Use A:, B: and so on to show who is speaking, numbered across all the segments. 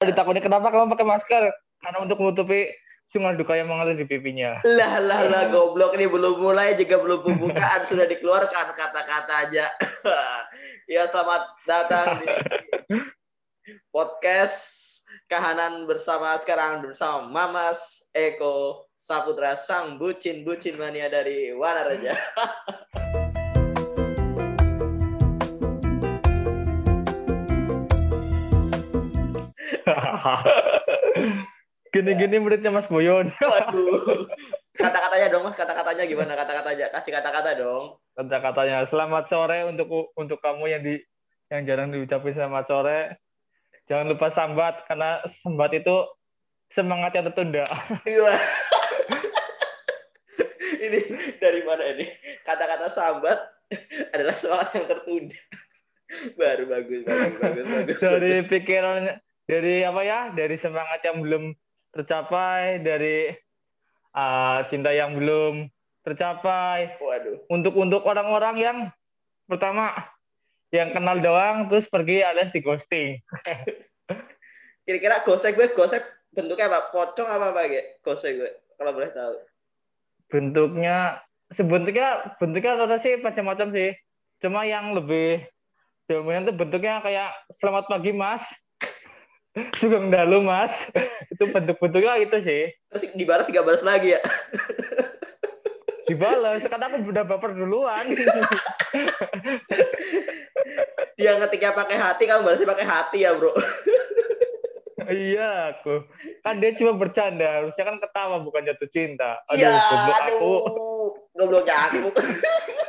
A: Ditakutnya kenapa kamu pakai masker? Karena untuk menutupi sungai duka yang mengalir di pipinya.
B: Lah lah lah goblok ini belum mulai juga belum pembukaan sudah dikeluarkan kata-kata aja. ya selamat datang di podcast kahanan bersama sekarang bersama Mamas Eko Saputra sang bucin bucin mania dari Wanaraja.
A: Gini-gini muridnya Mas Boyon.
B: Waduh. Kata-katanya dong Mas, kata-katanya gimana? Kata-katanya kasih kata-kata dong.
A: Kata-katanya selamat sore untuk untuk kamu yang di yang jarang diucapin selamat sore. Jangan lupa sambat karena sambat itu semangat yang tertunda.
B: Iya. ini dari mana ini? Kata-kata sambat adalah semangat yang tertunda. Baru bagus, bagus, bagus, bagus.
A: Dari
B: bagus.
A: pikiran dari apa ya? Dari semangat yang belum tercapai, dari uh, cinta yang belum tercapai,
B: Waduh.
A: untuk untuk orang-orang yang pertama yang kenal doang terus pergi alias di ghosting.
B: Kira-kira gosek gue gosek bentuknya apa? Pocong apa apa gitu? Gosek gue kalau boleh tahu.
A: Bentuknya sebentuknya bentuknya rata sih macam-macam sih. Cuma yang lebih dominan tuh bentuknya kayak selamat pagi Mas. Sugeng dalu Mas. Itu bentuk-bentuknya itu sih.
B: Terus dibalas nggak balas lagi ya?
A: Dibalas karena aku udah baper duluan.
B: Dia ngetiknya pakai hati, kamu balasnya pakai hati ya bro.
A: iya aku. Kan dia cuma bercanda, harusnya kan ketawa bukan jatuh cinta. Aduh,
B: Iya,
A: goblok aku.
B: aduh. Gobloknya aku.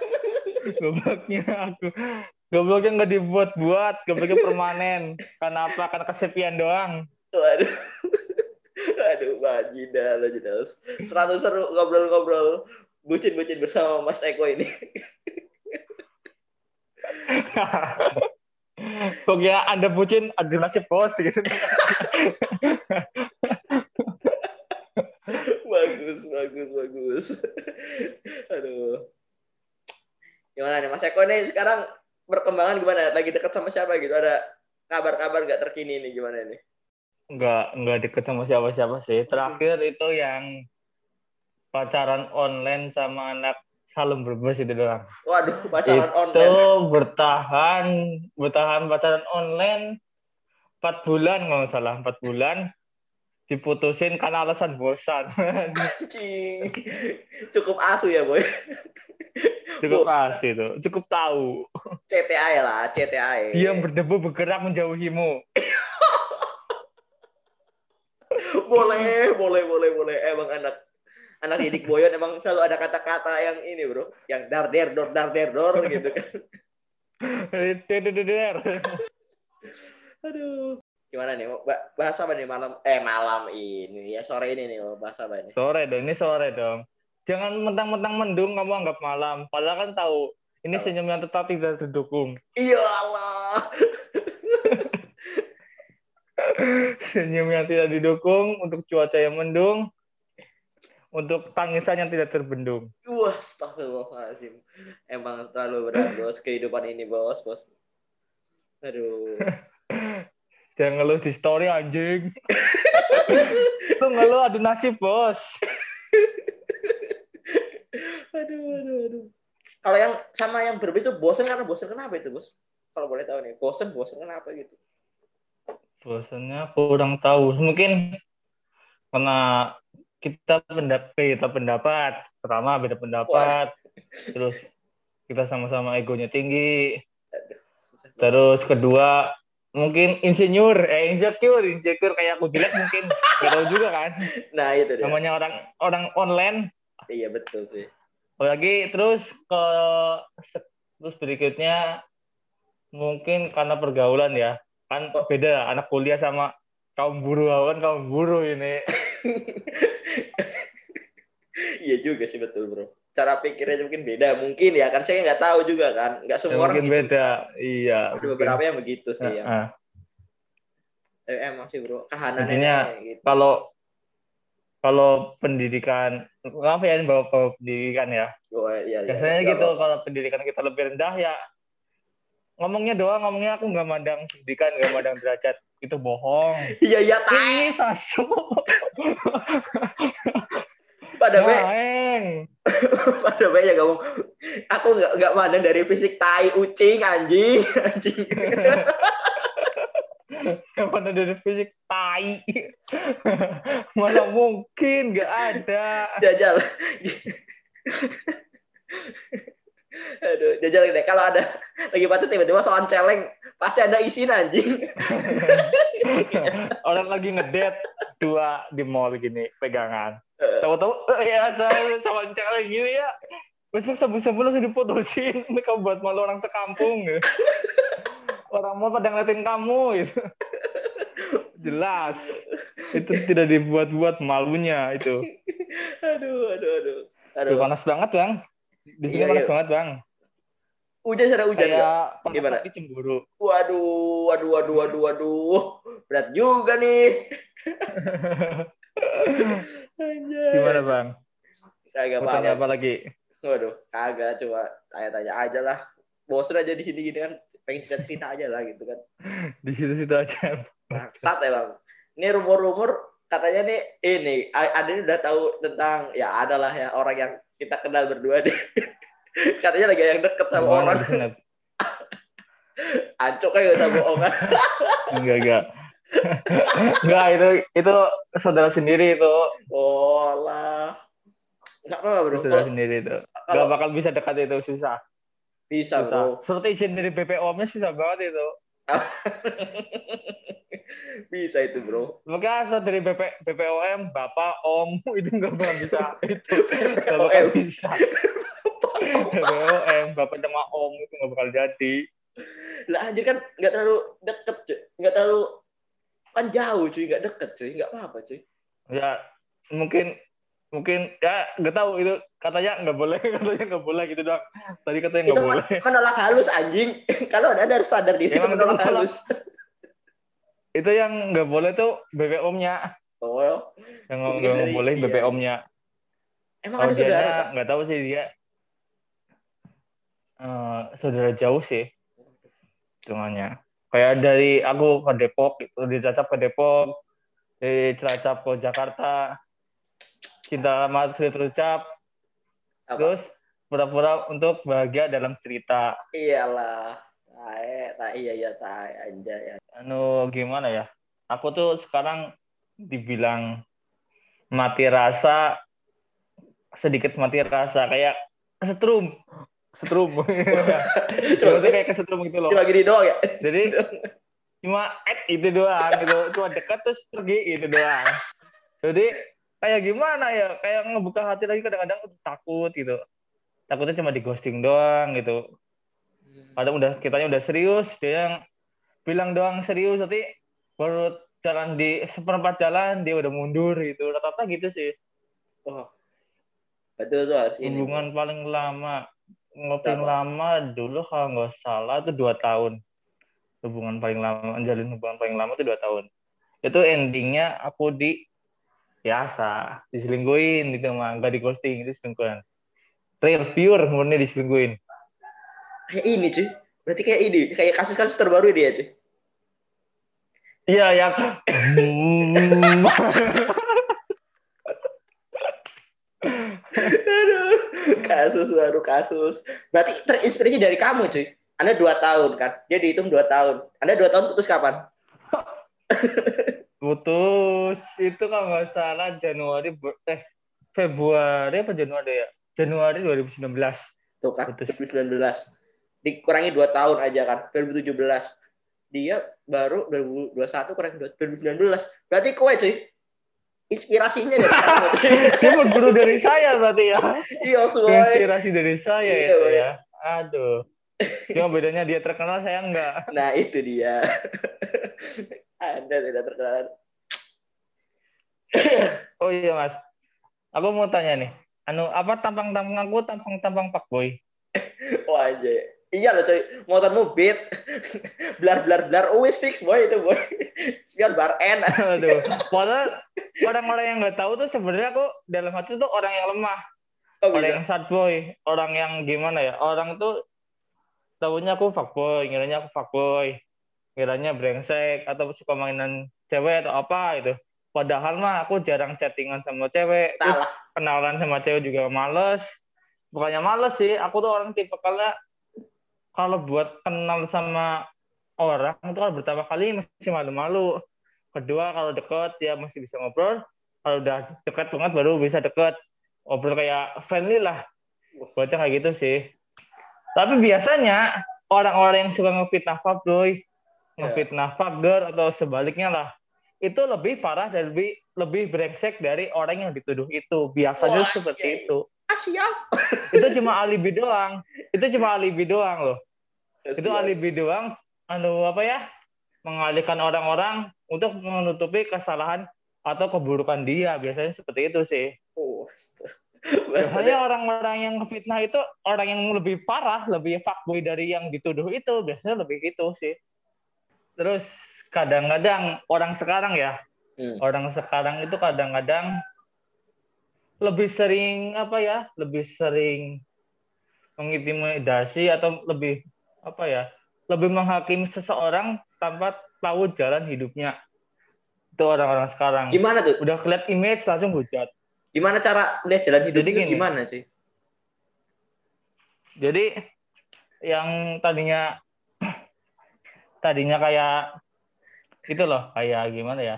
A: Gobloknya aku. Gobloknya nggak dibuat-buat, gobloknya permanen. Kenapa? Karena kesepian doang.
B: Waduh. Aduh, wajida lo jelas. Selalu seru ngobrol-ngobrol bucin-bucin bersama Mas Eko ini.
A: Pokoknya Anda bucin, ada nasib bos gitu.
B: bagus, bagus, bagus. Aduh. Gimana nih Mas Eko nih sekarang perkembangan gimana? Lagi dekat sama siapa gitu? Ada kabar-kabar nggak terkini nih gimana nih?
A: Nggak, nggak deket sama siapa-siapa sih. Terakhir itu yang pacaran online sama anak Salem Brebes itu doang.
B: Waduh, pacaran
A: itu
B: online.
A: bertahan, bertahan pacaran online 4 bulan kalau salah, 4 bulan diputusin karena alasan bosan.
B: Anjing. Cukup asu ya, Boy.
A: cukup
B: Bu,
A: asli itu, cukup tahu.
B: CTA lah, CTA.
A: Dia berdebu bergerak menjauhimu.
B: boleh, boleh, boleh, boleh. Emang anak anak didik Boyon emang selalu ada kata-kata yang ini, Bro. Yang dar der dor dar der dor gitu kan. Aduh. Gimana nih? Bahas apa nih malam eh malam ini ya sore ini nih bahas apa ini?
A: Sore dong, ini sore dong. Jangan mentang-mentang mendung kamu anggap malam. Padahal kan tahu ini
B: Tahu.
A: senyum yang tetap tidak terdukung.
B: Iya Allah.
A: Senyum yang tidak didukung untuk cuaca yang mendung, untuk tangisan yang tidak terbendung.
B: Wah, astagfirullahaladzim. Emang terlalu berat, bos. Kehidupan ini, bos, bos. Aduh.
A: Jangan ngeluh di story anjing. Lu ngeluh adu nasib, Bos.
B: aduh, aduh, aduh. Kalau yang sama yang berbeda itu bosan karena bosan kenapa itu, bos? Kalau boleh tahu nih, bosan, bosan kenapa gitu?
A: Bosannya kurang tahu. Mungkin karena kita pendapat, kita pendapat, pertama beda pendapat, terus kita sama-sama egonya tinggi,
B: banget.
A: terus kedua mungkin insinyur, eh insecure, insecure kayak aku jelek mungkin, nggak tahu juga kan.
B: Nah, itu dia.
A: Namanya orang orang online,
B: Iya, betul sih.
A: lagi terus ke terus berikutnya mungkin karena pergaulan ya kan
B: Oh.
A: beda anak kuliah sama kaum buruh kan kaum buruh ini
B: iya juga sih, betul, bro. Cara pikirnya mungkin beda. Mungkin ya, kan saya nggak tahu juga kan. Nggak
A: Ya,
B: semua orang
A: mungkin
B: gitu.
A: beda iya
B: Ada
A: mungkin.
B: beberapa yang begitu sih. Ya.
A: ah.
B: Eh, emang sih, bro. Kahanannya
A: Intinya,
B: gitu.
A: kalau kalau pendidikan maaf ya ini bawa bawa pendidikan ya
B: Oh, iya, iya.
A: biasanya
B: Nggak
A: gitu
B: apa-apa.
A: kalau pendidikan kita lebih rendah ya ngomongnya doang ngomongnya aku nggak mandang pendidikan nggak mandang derajat itu bohong.
B: Iya iya
A: sasu.
B: Pada be,
A: Maeng.
B: pada be ya ngomong. Aku nggak nggak mandang dari fisik tai ucing anjing anjing.
A: Mana dari fisik tai. Mana mungkin nggak ada.
B: Jajal. Aduh, jajal deh. Kalau ada lagi patut tiba-tiba soal celeng, pasti ada isin anjing.
A: Orang lagi ngedet dua di mall gini pegangan. Tahu-tahu eh, ya saya sama cewek gini ya. Besok sebel-sebel langsung diputusin. Ini kamu buat malu orang sekampung. Gitu. Orang mau pada ngeliatin kamu gitu. Jelas. Itu tidak dibuat-buat malunya itu.
B: Aduh, aduh, aduh.
A: Aduh, panas banget, Bang. Di sini
B: Iya,
A: panas
B: iya.
A: banget, Bang.
B: Hujan sana hujan?
A: Kayak panas
B: Gimana?
A: tapi cemburu.
B: Waduh, waduh, waduh, waduh, waduh. Berat juga nih. Anjay.
A: Gimana, Bang?
B: Kagak
A: Mau tanya apa lagi?
B: Waduh, kagak cuma tanya-tanya aja lah. Bosan aja di sini gini kan. Pengen cerita-cerita aja lah gitu kan.
A: Di situ-situ aja.
B: Bangsat ya bang. Ini rumor-rumor katanya nih ini ada ini udah tahu tentang ya adalah ya orang yang kita kenal berdua deh. katanya lagi yang deket sama
A: Gimana
B: orang. Ancok kayak udah bohong kan.
A: Enggak, enggak. Enggak, itu itu saudara sendiri itu.
B: Oh lah. Enggak apa-apa bro.
A: Saudara sendiri itu. Enggak bakal bisa dekat itu susah.
B: bisa bro.
A: Susah. Seperti izin dari BPOM-nya susah banget itu.
B: bisa itu bro.
A: Makanya asal dari BP, BPOM, Bapak, Om, itu nggak bakal bisa. Itu nggak bakal bisa. BPOM, Bapak sama Om itu nggak bakal jadi.
B: Lah anjir kan nggak terlalu deket cuy. Nggak terlalu kan jauh cuy. Nggak deket cuy. Nggak apa-apa cuy.
A: Ya mungkin mungkin ya nggak tahu itu katanya nggak boleh katanya nggak boleh gitu doang tadi katanya nggak
B: men-
A: boleh
B: menolak halus anjing. Kalau ada harus sadar diri itu menolak
A: menolak.
B: halus.
A: itu yang nggak boleh tuh BPOM-nya
B: Oh,
A: yang nggak boleh
B: iya.
A: BPOM-nya
B: emang
A: kalau
B: ada saudara
A: nggak tahu sih dia eh, saudara jauh sih hitungannya kayak dari aku ke Depok gitu di Cilacap ke Depok di Cilacap ke Jakarta cinta lama sudah terucap
B: Apa?
A: terus pura-pura untuk bahagia dalam cerita
B: Iyalah. Tae, tae, iya, iya, tae, anjay.
A: anu gimana ya aku tuh sekarang dibilang mati rasa sedikit mati rasa kayak setrum setrum.
B: Cuma,
A: itu kayak kesetrum gitu loh.
B: Cuma gini doang ya?
A: jadi cuma add itu doang gitu. Cuma dekat terus pergi itu doang. Jadi kayak gimana ya? Kayak ngebuka hati lagi kadang-kadang takut gitu. Takutnya cuma di ghosting doang gitu. Kadang udah kitanya udah serius dia yang bilang doang serius. Nanti baru jalan di seperempat jalan dia udah mundur gitu. Rata-rata gitu sih.
B: Oh. Betul tuh harus ini.
A: hubungan paling lama ngopi
B: Berapa?
A: lama dulu kalau nggak salah itu dua tahun hubungan paling lama menjalin hubungan paling lama itu dua tahun itu endingnya aku di biasa diselingkuhin gitu mah nggak di ghosting itu selingkuhan real pure murni diselingkuhin
B: Kayak ini cuy. Berarti kayak ini, kayak kasus-kasus terbaru dia cuy.
A: iya yang
B: Aduh, kasus baru kasus. Berarti terinspirasi dari kamu cuy. Anda dua tahun kan? Dia dihitung dua tahun. Anda dua tahun putus kapan?
A: putus itu kalau nggak salah Januari eh Februari apa Januari ya Januari 2019
B: Tuh kan,
A: Putus.
B: 2019. Dikurangi dua tahun aja kan, 2017. Dia baru 2021 kurangi 2019. Berarti kowe cuy. Inspirasinya dari kamu.
A: dia berguru dari saya berarti ya
B: Iya, semua.
A: inspirasi dari saya
B: Iya,
A: itu ya aduh cuma bedanya dia terkenal saya enggak
B: Nah, itu dia. Anda tidak terkenal.
A: oh iya mas aku mau tanya nih anu apa tampang-tampang aku tampang-tampang pak boy
B: Wah, anjay. Iya loh coy, motormu beat. blar blar blar always fix boy itu boy. Spion bar N.
A: aduh padahal orang-orang yang nggak tahu tuh sebenarnya aku dalam hati tuh orang yang lemah
B: Oh,
A: orang
B: bisa.
A: yang sad boy, orang yang gimana ya? Orang tuh tahunya aku fuckboy, ngiranya aku fuckboy. kiranya brengsek atau suka mainan cewek atau apa itu padahal mah aku jarang chattingan sama cewek terus kenalan sama cewek juga males bukannya males sih aku tuh orang tipe kalau kalau buat kenal sama orang itu kalau pertama kali masih malu-malu. Kedua kalau deket ya masih bisa ngobrol. Kalau udah deket banget baru bisa deket. Ngobrol kayak friendly lah. Buatnya kayak gitu sih. Tapi biasanya orang-orang yang suka ngefitnah fuckboy ngefitnah fuckgirl atau sebaliknya lah. Itu lebih parah dan lebih lebih brengsek dari orang yang dituduh itu. Biasanya
B: Wah,
A: seperti
B: iya.
A: itu.
B: Ah, siap.
A: itu cuma alibi doang. Itu cuma alibi doang loh. Itu
B: Siap.
A: alibi doang. Anu apa ya? Mengalihkan orang-orang untuk menutupi kesalahan atau keburukan dia. Biasanya seperti itu sih.
B: Oh,
A: biasanya orang-orang yang fitnah itu orang yang lebih parah lebih fuckboy dari yang dituduh itu. Biasanya lebih gitu sih. Terus kadang-kadang orang sekarang ya.
B: Hmm.
A: orang sekarang itu kadang-kadang lebih sering apa ya lebih sering mengintimidasi atau lebih apa ya lebih menghakimi seseorang tanpa tahu jalan hidupnya itu orang-orang sekarang
B: Gimana tuh?
A: udah keliat image langsung hujat
B: Gimana cara lihat jalan hidup
A: Jadi
B: itu
A: gini.
B: gimana sih?
A: jadi yang tadinya tadinya kayak itu loh kayak gimana ya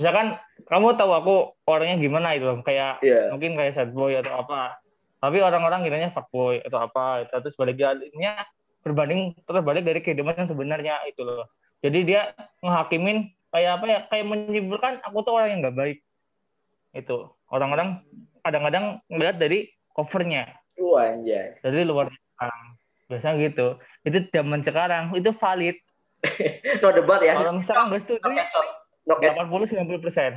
A: misalkan kamu tahu aku orangnya gimana itu loh kayak
B: Iya.
A: mungkin kayak sad boy atau apa. Tapi orang-orang kiranya fuckboy atau apa itu terus baliknya berbanding terbalik dari kehidupan yang sebenarnya itu loh. Jadi dia ngehakimin kayak apa ya kayak menyimpulkan aku tuh orang yang nggak baik. Itu. Orang-orang kadang-kadang melihat dari covernya.
B: Wah, anjay.
A: dari luar biasanya gitu. Itu zaman sekarang. Itu valid.
B: No debat ya.
A: kalau misalkan nggak setuju
B: No
A: ya
B: kecot. No kecot.
A: 80 90 persen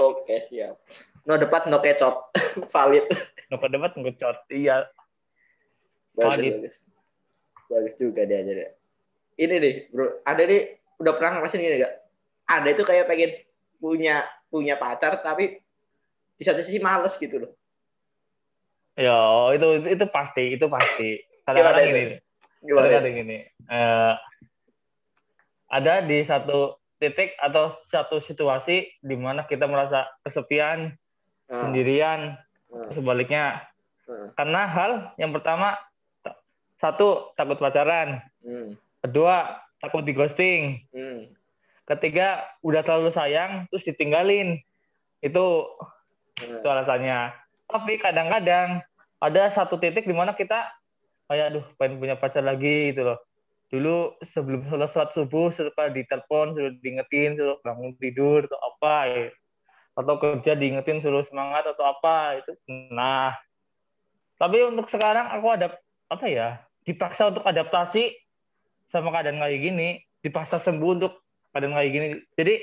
B: Oke, siap. No debat, no kecot. Valid.
A: dapat dapat ngecot iya
B: Bagus,
A: Valid.
B: bagus. Bagus juga dia jadi. Ini nih, bro. Ada nih udah pernah ngerasain gini gak? Ada itu kayak pengen punya punya pacar tapi di satu sisi males gitu loh.
A: ya itu itu, itu pasti itu pasti kadang-kadang gini
B: itu? Gimana?
A: kadang-kadang gini eh, ada di satu titik atau satu situasi di mana kita merasa kesepian
B: Ah,
A: sendirian
B: ah,
A: sebaliknya.
B: Ah.
A: karena hal yang pertama ta- satu takut pacaran.
B: Hmm,
A: kedua takut di ghosting.
B: Hmm.
A: ketiga udah terlalu sayang terus ditinggalin. Itu itu
B: Hmm.
A: alasannya. Tapi kadang-kadang ada satu titik di mana kita kayak aduh pengen punya pacar lagi gitu loh dulu sebelum sholat sholat subuh suka ditelepon suruh diingetin suruh bangun tidur atau apa ya. atau kerja diingetin suruh semangat atau apa itu nah tapi untuk sekarang aku ada apa ya dipaksa untuk adaptasi sama keadaan kayak gini. Dipaksa sembuh untuk keadaan kayak gini. Jadi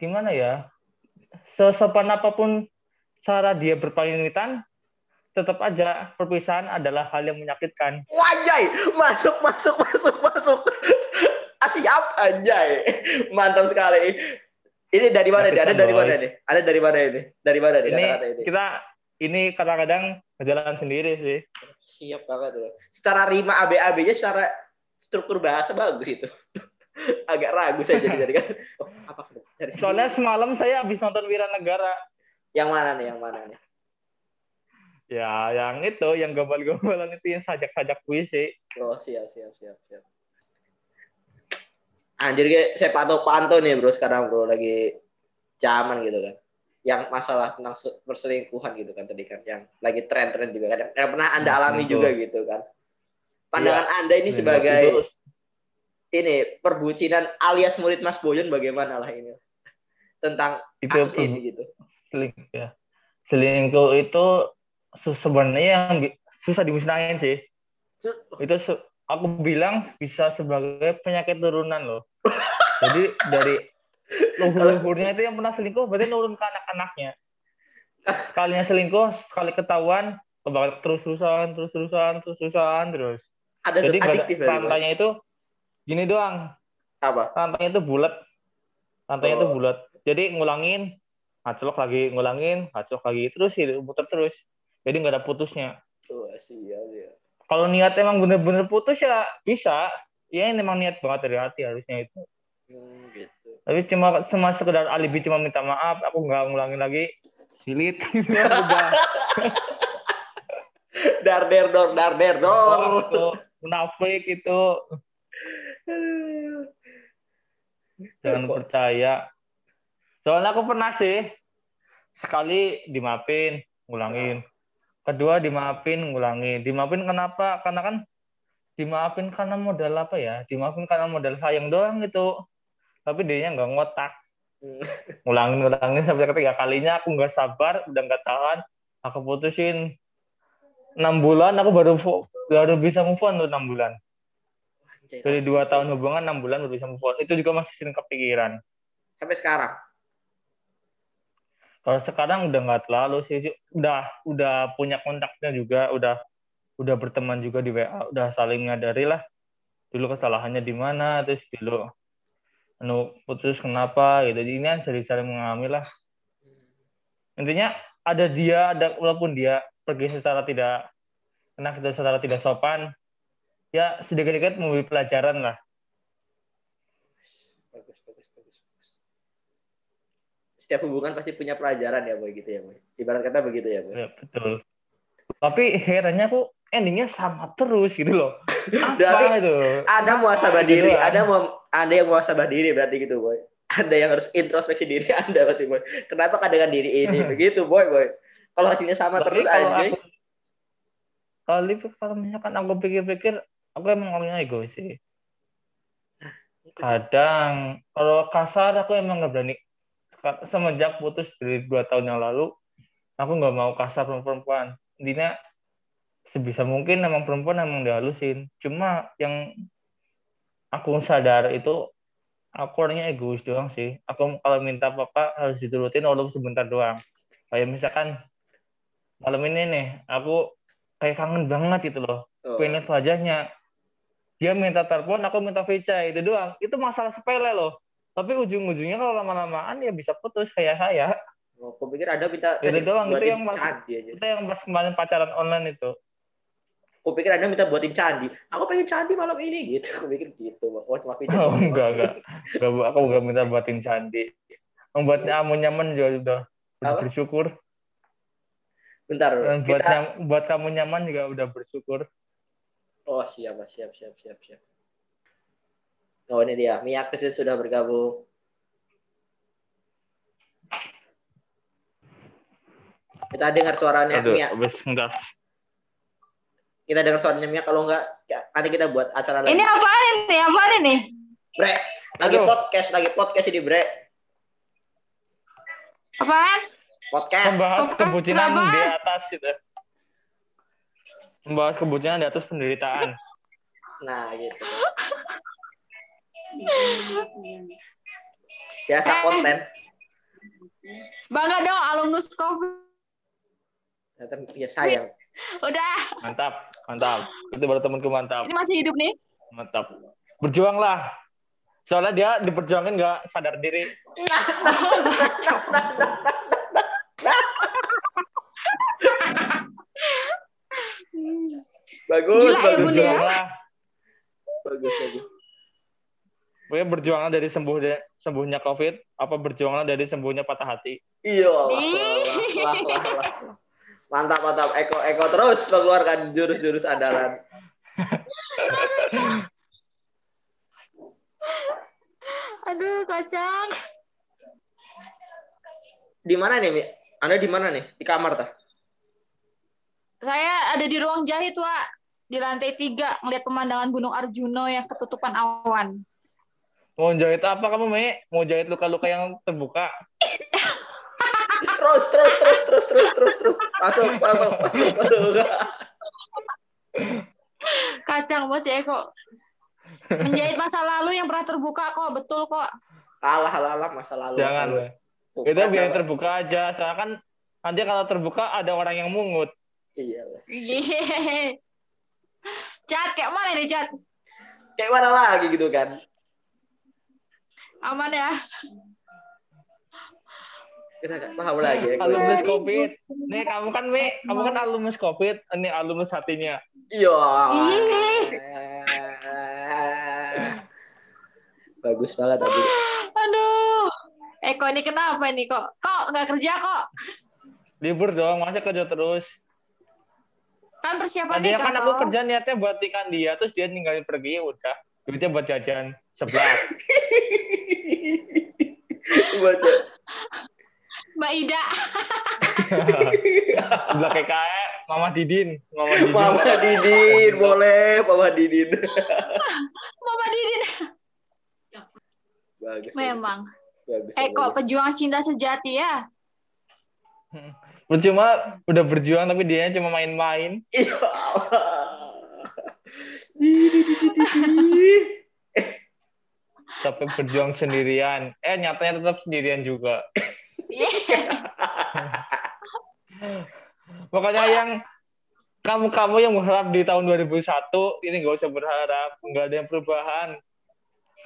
A: gimana ya sesopan apa pun cara dia berpamitan tetap aja perpisahan adalah hal yang menyakitkan
B: Wajay, masuk, masuk, masuk, masuk. Siap, anjay. Mantap sekali. Ini dari mana nih? Ada dari mana nih? Ada dari mana ini? Dari mana nih
A: ini
B: kata-kata ini?
A: kita ini kadang-kadang berjalan sendiri sih
B: Siap banget tuh. Secara rima AB-AB-nya secara struktur bahasa bagus itu. Agak ragu saya jadi tadi kan. Oh, apa?
A: Soalnya semalam saya habis nonton Wiranegara
B: yang mana nih? Yang mana nih?
A: Ya yang itu yang gombal-gombalan itu yang sajak-sajak puisi
B: Oh, siap, siap, siap, siap. Anjir, kayak saya pantau-pantau nih bro sekarang bro lagi zaman gitu kan. Yang masalah tentang se- perselingkuhan gitu kan tadi kan, yang lagi tren-tren juga kan. Yang pernah anda alami
A: Selingkuh.
B: juga gitu kan. Pandangan anda ini sebagai
A: Itu
B: ini perbucinan alias murid Mas Boyon bagaimana lah ini tentang
A: itu
B: kasus ini gitu.
A: selingkuh ya. Selingkuh itu sebenarnya yang susah dimusnahin sih. Itu aku bilang bisa sebagai penyakit turunan loh. Jadi dari luhur-luhurnya itu yang pernah selingkuh berarti nurun ke anak-anaknya. Sekalinya selingkuh, sekali ketahuan, bakal terus-terusan, terus-terusan, terus-terusan, terus.
B: Ada
A: Jadi rantainya itu gini doang.
B: apa?
A: Rantainya itu bulat. Rantainya itu
B: Oh.
A: bulat. Jadi ngulangin, ngaclok lagi, ngulangin, ngaclok lagi, terus gitu, muter terus. Jadi nggak ada putusnya.
B: Wah, siap, siap.
A: Kalau niat emang bener-bener putus ya bisa, ya ini memang niat banget dari hati harusnya itu.
B: Hmm, gitu.
A: tapi cuma cuma sekedar alibi cuma minta maaf aku nggak ngulangin lagi. Silit. Udah.
B: Dar der dor dar der dor.
A: Oh, itu munafik itu. Jangan percaya. Soalnya aku pernah sih sekali dimaafin ngulangin kedua dimaafin ngulangin dimaafin kenapa? Karena kan dimaafin karena modal apa ya? Dimaafin karena modal sayang doang gitu. Tapi dia nggak ngotak.
B: Hmm.
A: ngulangin ngulangin sampai ketiga kalinya aku nggak sabar udah nggak tahan aku putusin. Enam bulan aku baru baru bisa move on tuh enam bulan. Dari dua tahun hubungan enam bulan baru bisa move on. Itu juga masih sering kepikiran.
B: Sampai sekarang.
A: Kalau sekarang udah nggak terlalu sih udah udah punya kontaknya juga udah udah berteman juga di WA udah saling nyadari lah. Dulu kesalahannya di mana terus dulu anu putus kenapa gitu. Ini kan jadi saling mengalami lah. Intinya ada dia ada walaupun dia pergi secara tidak kena kita secara tidak sopan ya sedikit-sedikit memberi pelajaran lah
B: Bagus, bagus, bagus, bagus. Setiap hubungan pasti punya pelajaran ya, boy gitu ya, boy. Ibarat kata begitu ya, boy.
A: ya, betul tapi herannya kok endingnya sama terus gitu loh apa itu
B: Ada muasabah
A: gitu
B: diri,
A: doang?
B: ada mau ada yang muasabah diri berarti gitu, boy. Ada yang harus introspeksi diri Anda berarti, boy. Kenapa dengan diri ini begitu, boy, boy. Kalau hasilnya sama
A: Tapi
B: terus anjing.
A: aku kalau kalau misalkan aku pikir-pikir aku emang orangnya egois sih kadang kalau kasar aku emang nggak berani semenjak putus dari dua tahun yang lalu aku nggak mau kasar sama perempuan intinya sebisa mungkin emang perempuan emang dihalusin. Cuma yang aku sadar itu aku orangnya egois doang sih. Aku kalau minta apa harus diturutin walaupun sebentar doang. Kayak misalkan malam ini nih aku kayak kangen banget gitu loh.
B: Oh.
A: pengen wajahnya. Dia minta telepon aku minta VC itu doang. Itu masalah sepele loh tapi ujung-ujungnya kalau lama-lamaan ya bisa putus kayak saya
B: Oh, aku pikir ada minta
A: Itu doang, itu yang
B: aja.
A: kita yang pas kemarin pacaran online itu
B: Aku pikir Anda minta buatin candi. Aku pengen candi malam ini gitu. Aku pikir gitu. Oh, cuma pijat.
A: oh enggak enggak enggak aku enggak minta buatin candi membuatnya kamu nyaman juga udah bersyukur
B: Bentar.
A: buat
B: Kita...
A: buat kamu nyaman juga udah bersyukur
B: Oh, siap, siap, siap, siap, siap. Oh, ini dia. Mia Kesit sudah bergabung. Kita dengar suaranya
A: aduh
B: Mia.
A: habis ngas
B: Kita dengar suaranya Mia. Kalau enggak, ya, nanti kita buat acara lagi.
C: Ini apaan ini? Apaan ini?
B: Bre, lagi
A: Aduh.
B: podcast, lagi podcast ini, Bre.
C: Apaan?
B: Podcast.
A: membahas
C: Apa?
A: kebucinan
C: Apa?
A: di atas gitu membahas kebucinan di atas penderitaan
B: Nah, gitu. Biasa
C: Eh.
B: konten.
C: Bangga dong alumnus COVID.
B: Ternyata ya sayang.
C: Udah,
A: mantap mantap itu baru temanku mantap
C: ini masih hidup nih.
A: mantap berjuanglah soalnya dia diperjuangin nggak sadar diri
B: Bagus,
C: Gila ya,
B: bagus,
C: ya?
B: bagus, bagus.
A: Pokoknya berjuanglah dari sembuh sembuhnya covid apa berjuanglah dari sembuhnya patah hati
B: Iya. Mantap, mantap. Eko, Eko terus mengeluarkan jurus-jurus andalan.
C: Aduh, kacang.
B: Di mana nih, Mi? Anda di mana nih? Di kamar tah?
C: Saya ada di ruang jahit, Wak. Di lantai tiga, ngeliat pemandangan Gunung Arjuno yang ketutupan awan.
A: Mau jahit apa kamu Me? mau jahit luka-luka yang terbuka
B: Terus, terus, terus, terus, terus, terus, terus. Masuk, masuk, masuk, masuk.
C: Kacang banget ya, kok. Menjahit masa lalu yang pernah terbuka kok, betul kok.
B: Alah, alah, alah, masa lalu.
A: jangan
B: masa lalu.
A: Itu biar terbuka aja soalnya kan nanti kalau terbuka ada orang yang mungut
B: Iya.
C: Yeay. Cat, kayak mana nih, Cat?
B: Kayak mana lagi gitu kan?
C: Aman ya?
B: Kita nggak paham lagi. Eko.
A: alumnus covid nih kamu kan Me kamu kan alumnus covid ini alumnus hatinya
B: Iya. Bagus banget Abi.
C: Aduh. Eko ini kenapa nih kok? Kok nggak kerja kok?
A: Libur dong, masa kerja terus.
C: Kan persiapan
A: Tadinya
C: nikah
A: kan aku kerja niatnya buat ikan dia, terus dia ninggalin pergi, ya udah. Duitnya buat jajan sebelah.
B: Baca.
C: Mbak Ida.
A: sebelah KKN, Mama Didin. Mama Didin.
B: Mama Didin, boleh Mama Didin.
C: Mama Didin.
B: Bagus.
C: Memang.
B: Bagus.
C: Eko
B: bagus.
C: pejuang cinta sejati ya.
A: Cuma udah berjuang tapi dia cuma main-main.
B: Ya Allah. Di, di, di, di, di, di.
A: Sampai berjuang sendirian. Eh, nyatanya tetap sendirian juga. Makanya yang kamu-kamu yang berharap di tahun 2001, ini nggak usah berharap. Nggak ada yang perubahan.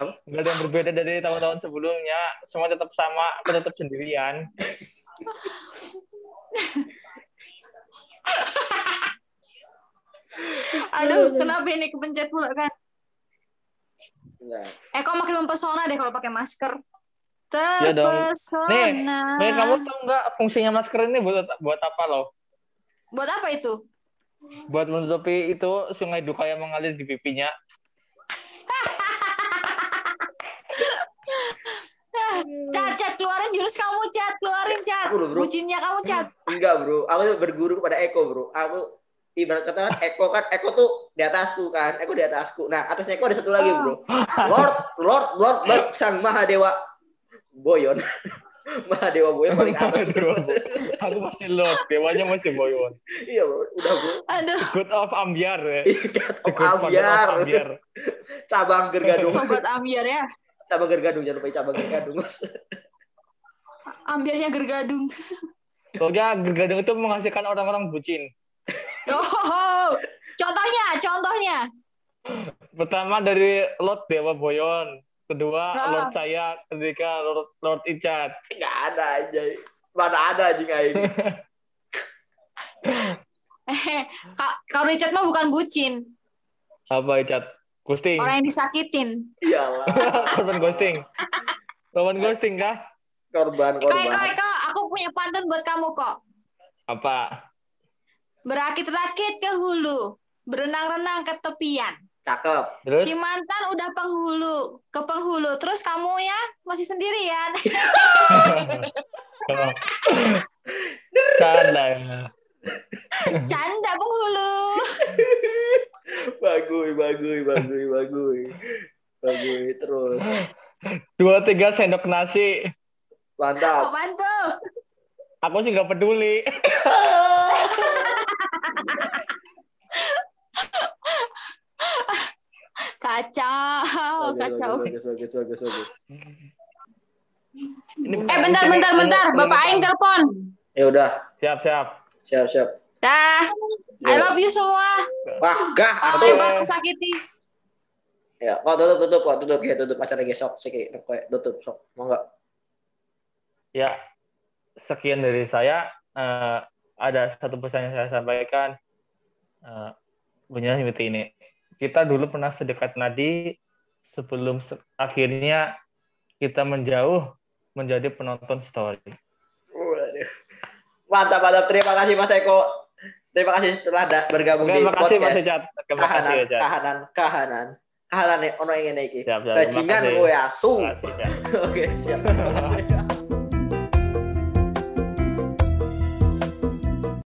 B: Apa?
A: Nggak ada yang berbeda dari tahun-tahun sebelumnya. Semua tetap sama, aku tetap sendirian.
C: Aduh, kenapa ini kepencet pula kan?
B: Nah,
C: Eko makin mempesona deh kalau pakai masker.
A: Ya dong.
C: Terpesona.
A: Nih, kamu tahu nggak fungsinya masker ini buat buat apa loh?
C: Buat apa itu?
A: Buat menutupi itu sungai duka yang mengalir di pipinya.
C: Cat, cat, keluarin jurus kamu, cat. Keluarin, cat.
B: Aku loh, bro.
C: Bucinnya kamu, cat.
B: enggak bro, aku berguru kepada Eko bro. Aku ibarat kata kan Eko kan Eko tuh di atasku kan, Eko di atasku. Nah atasnya Eko ada satu lagi bro. Lord, Lord, Lord, Lord sang Mahadewa Boyon. Mahadewa Boyon paling atas.
A: Aduh, aku masih lot, dewanya masih boyon.
B: iya bro, udah bro.
C: Aduh,
A: Good of Ambiar ya. The
B: of
A: Father of
B: Ambiar,
A: Ambiar.
B: cabang gergadung,
C: sobat ambiar ya.
B: cabang gergadung jangan lupa cabang gergadung.
C: Ambiarnya gergadung.
A: Soalnya gergadung itu menghasilkan orang-orang bucin.
C: Oh, contohnya, contohnya.
A: Pertama dari Lord Dewa Boyon. Kedua
C: Ah.
A: Lord saya, ketiga Lord, Lord Icat.
B: Enggak ada aja. Mana ada anjing ini.
C: Eh, Kak, Kak Richard mah bukan bucin.
A: Apa Icat? Ghosting.
C: Orang yang disakitin.
B: Iyalah,
A: Korban ghosting. Korban ghosting kah?
B: korban
C: Eko, Eko,
B: korban.
C: Eko, aku punya pantun buat kamu kok.
A: Apa?
C: Berakit-rakit ke hulu, berenang-renang ke tepian.
B: Cakep.
A: Terus?
C: Si mantan udah penghulu, ke penghulu. Terus kamu ya masih sendirian.
A: Canda ya.
C: Canda penghulu.
B: Bagus, bagus, bagus, bagus. Bagus terus.
A: Dua tiga sendok nasi.
B: Mantap.
C: Apaan tuh?
A: Aku sih nggak peduli.
C: Kacau,
B: Bagus,
C: kacau.
B: Bagus, bagus, bagus, bagus.
A: Ini
C: Eh bentar, bentar, bentar. Bapak Aing telepon.
B: Ya udah,
A: Siap, siap.
B: siap, siap.
C: Dah. I
B: Ya.
C: love you semua.
B: Wah, gah,
C: yang paling kesakiti.
B: Ya, kok tutup, tutup, kok tutup ya, tutup acara gesok, sih tutup, sok, mau nggak?
A: Ya, sekian dari saya. Eh, ada satu pesan yang saya sampaikan. Eh, bunyinya seperti ini. Kita dulu pernah sedekat nadi sebelum se- akhirnya kita menjauh menjadi penonton story.
B: Mantap, mantap. Terima kasih Mas Eko. Terima kasih telah bergabung di
A: Terima kasih Mas
B: podcast.
A: Ecat. Terima kasih
B: Kahanan,
A: Ecat.
B: kahanan, kahanan. Kahanan nih, ono ingin iki.
A: Terima
B: Bajingan
A: kasih.
B: gue asu.
A: Terima kasih.
B: Oke, siap.